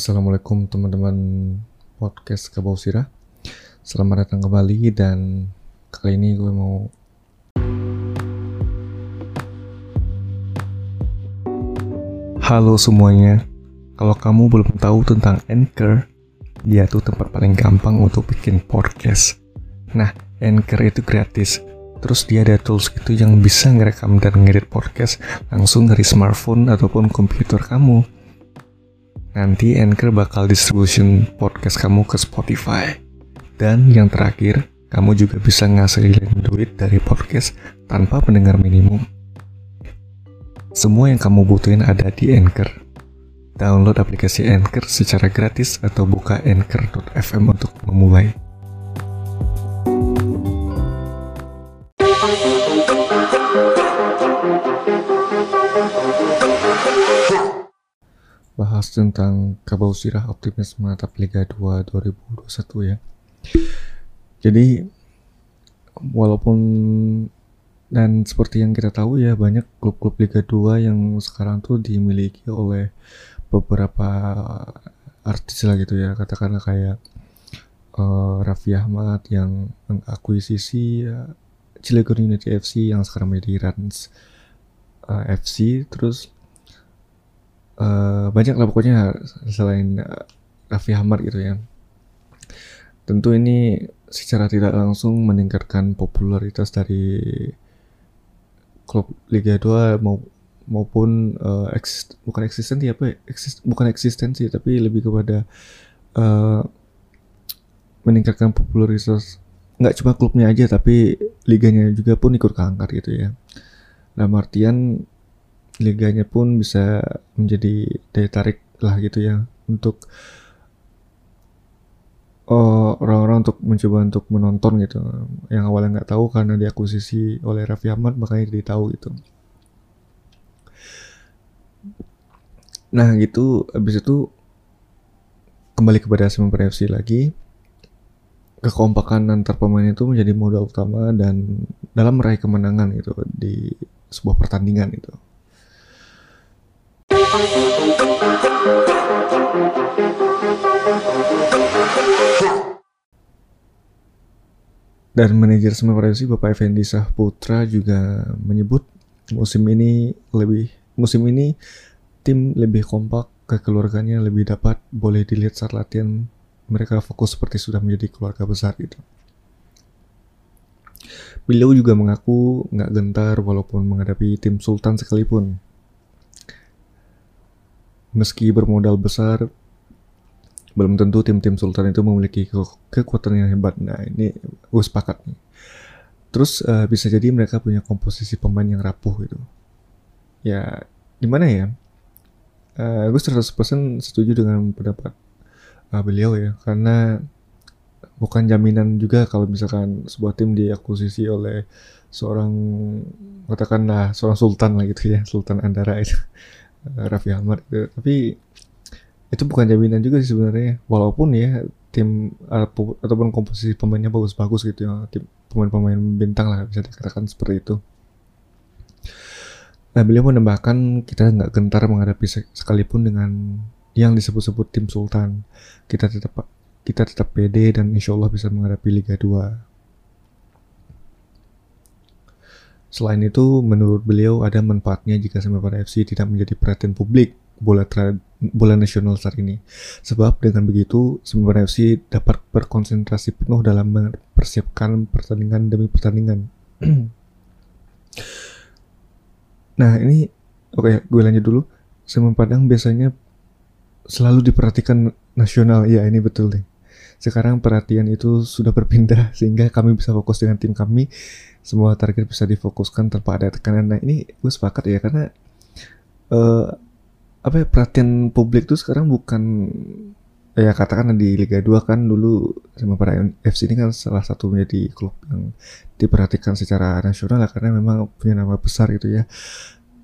Assalamualaikum teman-teman podcast Kabau Sirah. Selamat datang kembali dan kali ini gue mau Halo semuanya. Kalau kamu belum tahu tentang Anchor Dia tuh tempat paling gampang untuk bikin podcast. Nah, Anchor itu gratis. Terus dia ada tools gitu yang bisa ngerekam dan ngedit podcast langsung dari smartphone ataupun komputer kamu. Nanti Anchor bakal distribution podcast kamu ke Spotify. Dan yang terakhir, kamu juga bisa ngasilin duit dari podcast tanpa pendengar minimum. Semua yang kamu butuhin ada di Anchor. Download aplikasi Anchor secara gratis atau buka anchor.fm untuk memulai. Bahas tentang Kabau Sirah optimis menatap Liga 2 2021 ya. Jadi walaupun dan seperti yang kita tahu ya banyak klub-klub Liga 2 yang sekarang tuh dimiliki oleh beberapa artis lah gitu ya katakanlah kayak uh, Raffi Ahmad yang mengakuisisi uh, Cilegon Unity FC yang sekarang menjadi Rans uh, FC terus uh, banyak lah pokoknya selain uh, Raffi Ahmad gitu ya. Tentu ini secara tidak langsung meningkatkan popularitas dari klub Liga 2 mau, maupun uh, eks, bukan eksistensi apa ya eksis, bukan eksistensi tapi lebih kepada uh, meningkatkan popularitas nggak cuma klubnya aja tapi liganya juga pun ikut keangkat gitu ya. Dalam artian liganya pun bisa menjadi daya tarik lah gitu ya untuk oh, orang-orang untuk mencoba untuk menonton gitu. Yang awalnya nggak tahu karena diakuisisi oleh Raffi Ahmad makanya jadi tahu gitu. Nah gitu. Habis itu kembali kepada Semen FC lagi. Kekompakan antar pemain itu menjadi modal utama dan dalam meraih kemenangan gitu di sebuah pertandingan itu dan manajer Semarang FC Bapak Effendi Sahputra juga menyebut musim ini lebih musim ini tim lebih kompak kekeluarganya lebih dapat boleh dilihat saat latihan mereka fokus seperti sudah menjadi keluarga besar gitu. Beliau juga mengaku nggak gentar walaupun menghadapi tim Sultan sekalipun meski bermodal besar, belum tentu tim-tim Sultan itu memiliki ke kekuatan yang hebat. Nah ini gue sepakat nih. Terus uh, bisa jadi mereka punya komposisi pemain yang rapuh gitu. Ya gimana ya? Uh, gue 100% setuju dengan pendapat uh, beliau ya. Karena bukan jaminan juga kalau misalkan sebuah tim diakuisisi oleh seorang katakanlah seorang sultan lah gitu ya, Sultan Andara itu. Raffi Ahmad gitu. tapi itu bukan jaminan juga sih sebenarnya. Walaupun ya tim ataupun komposisi pemainnya bagus-bagus gitu ya. Tim pemain-pemain bintang lah bisa dikatakan seperti itu. Nah beliau menambahkan kita nggak gentar menghadapi sekalipun dengan yang disebut-sebut tim Sultan. Kita tetap kita tetap pede dan insya Allah bisa menghadapi Liga 2 Selain itu, menurut beliau ada manfaatnya jika Semarang FC tidak menjadi perhatian publik bola bola nasional saat ini. Sebab dengan begitu, Semarang FC dapat berkonsentrasi penuh dalam mempersiapkan pertandingan demi pertandingan. nah, ini oke, okay, gue lanjut dulu. Padang biasanya selalu diperhatikan nasional. Ya, ini betul nih. Sekarang perhatian itu sudah berpindah sehingga kami bisa fokus dengan tim kami. Semua target bisa difokuskan tanpa ada tekanan. Nah ini gue sepakat ya karena uh, apa ya perhatian publik tuh sekarang bukan ya katakan di Liga 2 kan dulu sama para FC ini kan salah satu menjadi klub yang diperhatikan secara nasional lah karena memang punya nama besar gitu ya.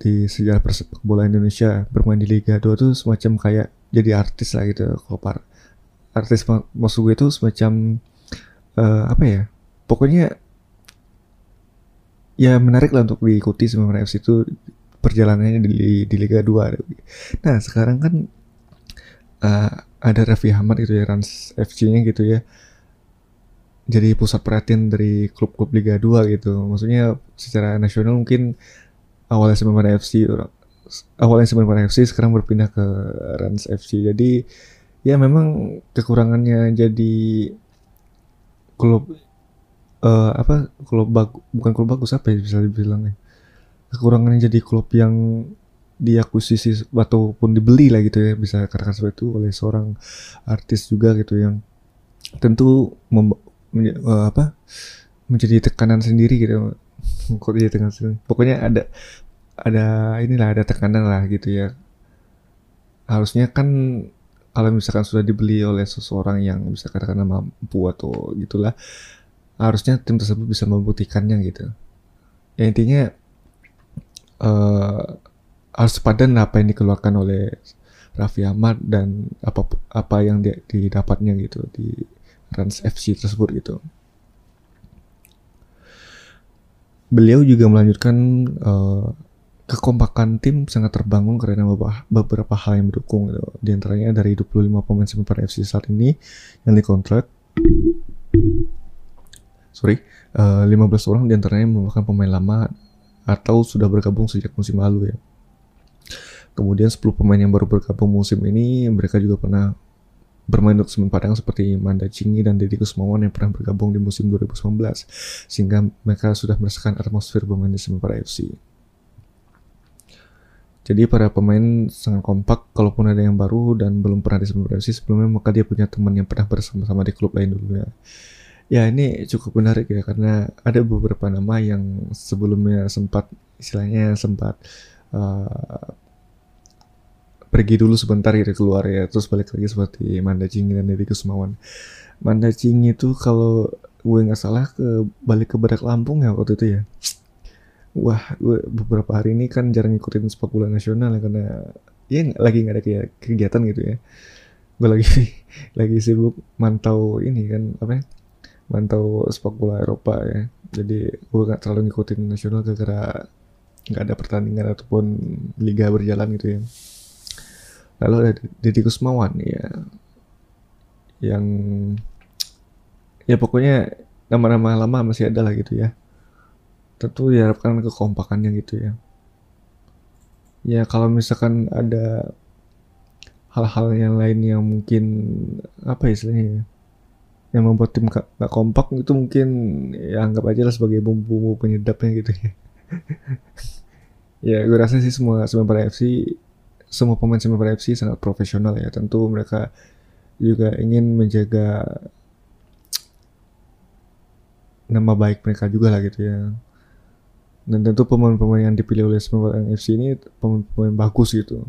Di sejarah persepak bola Indonesia bermain di Liga 2 tuh semacam kayak jadi artis lah gitu kalau artis maksud gue itu semacam uh, apa ya pokoknya ya menarik lah untuk diikuti sebenarnya FC itu perjalanannya di, di Liga 2. Nah sekarang kan uh, ada Raffi Ahmad gitu ya Rans FC-nya gitu ya. Jadi pusat perhatian dari klub-klub Liga 2 gitu. Maksudnya secara nasional mungkin awalnya pada FC awalnya pada FC sekarang berpindah ke Rans FC jadi ya memang kekurangannya jadi klub uh, apa klub bagus bukan klub bagus apa ya bisa dibilang ya kekurangannya jadi klub yang diakuisisi ataupun dibeli lah gitu ya bisa katakan seperti itu oleh seorang artis juga gitu yang tentu mem, uh, apa menjadi tekanan sendiri gitu. Kok jadi tekanan sendiri? Pokoknya ada ada inilah ada tekanan lah gitu ya. Harusnya kan kalau misalkan sudah dibeli oleh seseorang yang bisa katakan mampu atau gitulah harusnya tim tersebut bisa membuktikannya gitu ya intinya uh, harus sepadan apa yang dikeluarkan oleh Raffi Ahmad dan apa apa yang dia, didapatnya gitu di Rans FC tersebut gitu. Beliau juga melanjutkan uh, kekompakan tim sangat terbangun karena beberapa hal yang mendukung gitu. Di antaranya dari 25 pemain Semen FC saat ini yang dikontrak sorry, uh, eh, 15 orang di antaranya merupakan pemain lama atau sudah bergabung sejak musim lalu ya. Kemudian 10 pemain yang baru bergabung musim ini mereka juga pernah bermain untuk Semen Padang seperti Manda Cingi dan Deddy Kusmawan yang pernah bergabung di musim 2019 sehingga mereka sudah merasakan atmosfer bermain di Semen FC. Jadi para pemain sangat kompak kalaupun ada yang baru dan belum pernah di Semen Padang FC sebelumnya maka dia punya teman yang pernah bersama-sama di klub lain dulunya. Ya ini cukup menarik ya karena ada beberapa nama yang sebelumnya sempat istilahnya sempat uh, pergi dulu sebentar gitu keluar ya terus balik lagi seperti Manda Cing dan Deddy Kusmawan Manda Cing itu kalau gue nggak salah ke balik ke Badak Lampung ya waktu itu ya wah gue beberapa hari ini kan jarang ngikutin sepak bola nasional ya karena ya lagi nggak ada kegiatan gitu ya. Gue lagi lagi sibuk mantau ini kan apa ya mantau sepak bola Eropa ya. Jadi gue nggak terlalu ngikutin nasional gara-gara nggak ada pertandingan ataupun liga berjalan gitu ya. Lalu ada Deddy Kusmawan ya yang ya pokoknya nama-nama lama masih ada lah gitu ya tentu diharapkan kekompakannya gitu ya ya kalau misalkan ada hal-hal yang lain yang mungkin apa ya istilahnya ya yang membuat tim gak, gak kompak itu mungkin ya anggap aja lah sebagai bumbu-bumbu penyedapnya gitu ya ya gue rasa sih semua para FC semua pemain Semen FC sangat profesional ya. Tentu mereka juga ingin menjaga nama baik mereka juga lah gitu ya. Dan tentu pemain-pemain yang dipilih oleh Semen FC ini pemain-pemain bagus gitu.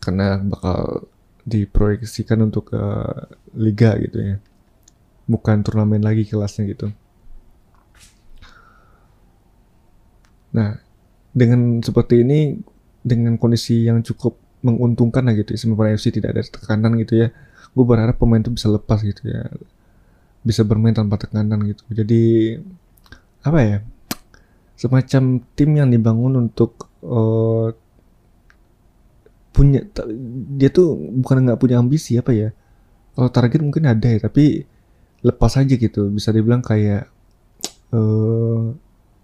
Karena bakal diproyeksikan untuk ke liga gitu ya. Bukan turnamen lagi kelasnya gitu. Nah, dengan seperti ini dengan kondisi yang cukup menguntungkan lah gitu ya sama FC tidak ada tekanan gitu ya gue berharap pemain itu bisa lepas gitu ya bisa bermain tanpa tekanan gitu jadi apa ya semacam tim yang dibangun untuk uh, punya dia tuh bukan nggak punya ambisi apa ya kalau target mungkin ada ya tapi lepas aja gitu bisa dibilang kayak uh,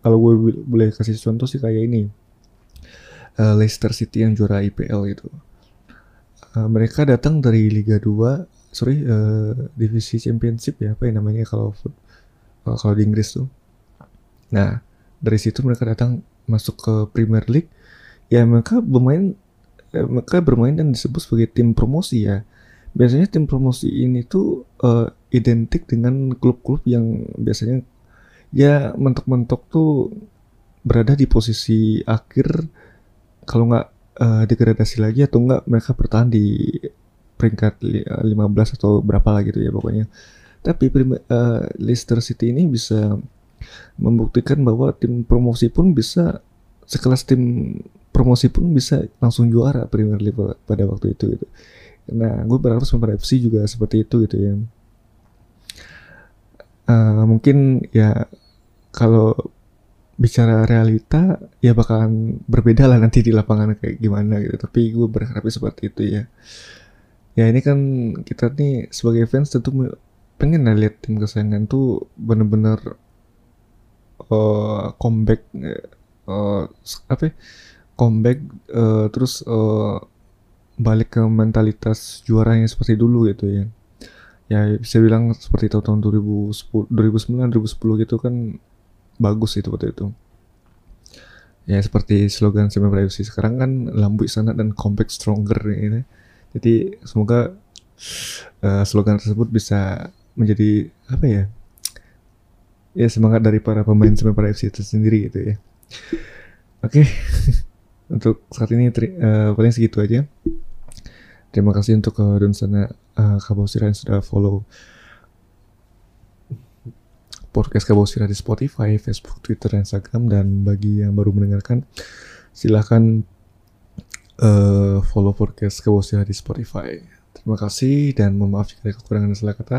kalau gue boleh kasih contoh sih kayak ini uh, Leicester City yang juara IPL gitu. Uh, mereka datang dari Liga 2, sorry, uh, divisi Championship ya, apa yang namanya kalau uh, kalau di Inggris tuh. Nah, dari situ mereka datang masuk ke Premier League. Ya mereka bermain eh, mereka bermain dan disebut sebagai tim promosi ya. Biasanya tim promosi ini tuh uh, identik dengan klub-klub yang biasanya ya mentok-mentok tuh berada di posisi akhir kalau nggak uh, degradasi lagi atau nggak mereka bertahan di peringkat 15 eh, atau berapa lah gitu ya pokoknya. Tapi uh, Leicester City ini bisa membuktikan bahwa tim promosi pun bisa sekelas tim promosi pun bisa langsung juara Premier League pada waktu itu gitu. Nah, gue berharap sama FC juga seperti itu gitu ya. Uh, mungkin ya kalau bicara realita ya bakalan berbeda lah nanti di lapangan kayak gimana gitu tapi gue berharap seperti itu ya ya ini kan kita nih sebagai fans tentu pengen lah lihat tim kesayangan tuh bener-bener uh, comeback uh, apa ya? comeback uh, terus uh, balik ke mentalitas juaranya seperti dulu gitu ya. Ya bisa bilang seperti tahun-tahun 2010 2009 2010 gitu kan bagus itu waktu itu. Ya seperti slogan Semen Privacy sekarang kan lambu sana dan compact stronger ini. Jadi semoga uh, slogan tersebut bisa menjadi apa ya ya semangat dari para pemain Semen Privacy itu sendiri gitu ya oke okay. untuk saat ini uh, paling segitu aja terima kasih untuk uh, Dunsana uh, Kabosira yang sudah follow podcast Kabosira di Spotify, Facebook, Twitter, Instagram dan bagi yang baru mendengarkan silahkan uh, follow podcast Kabosira di Spotify. Terima kasih dan mohon maaf jika ada kekurangan dan salah kata.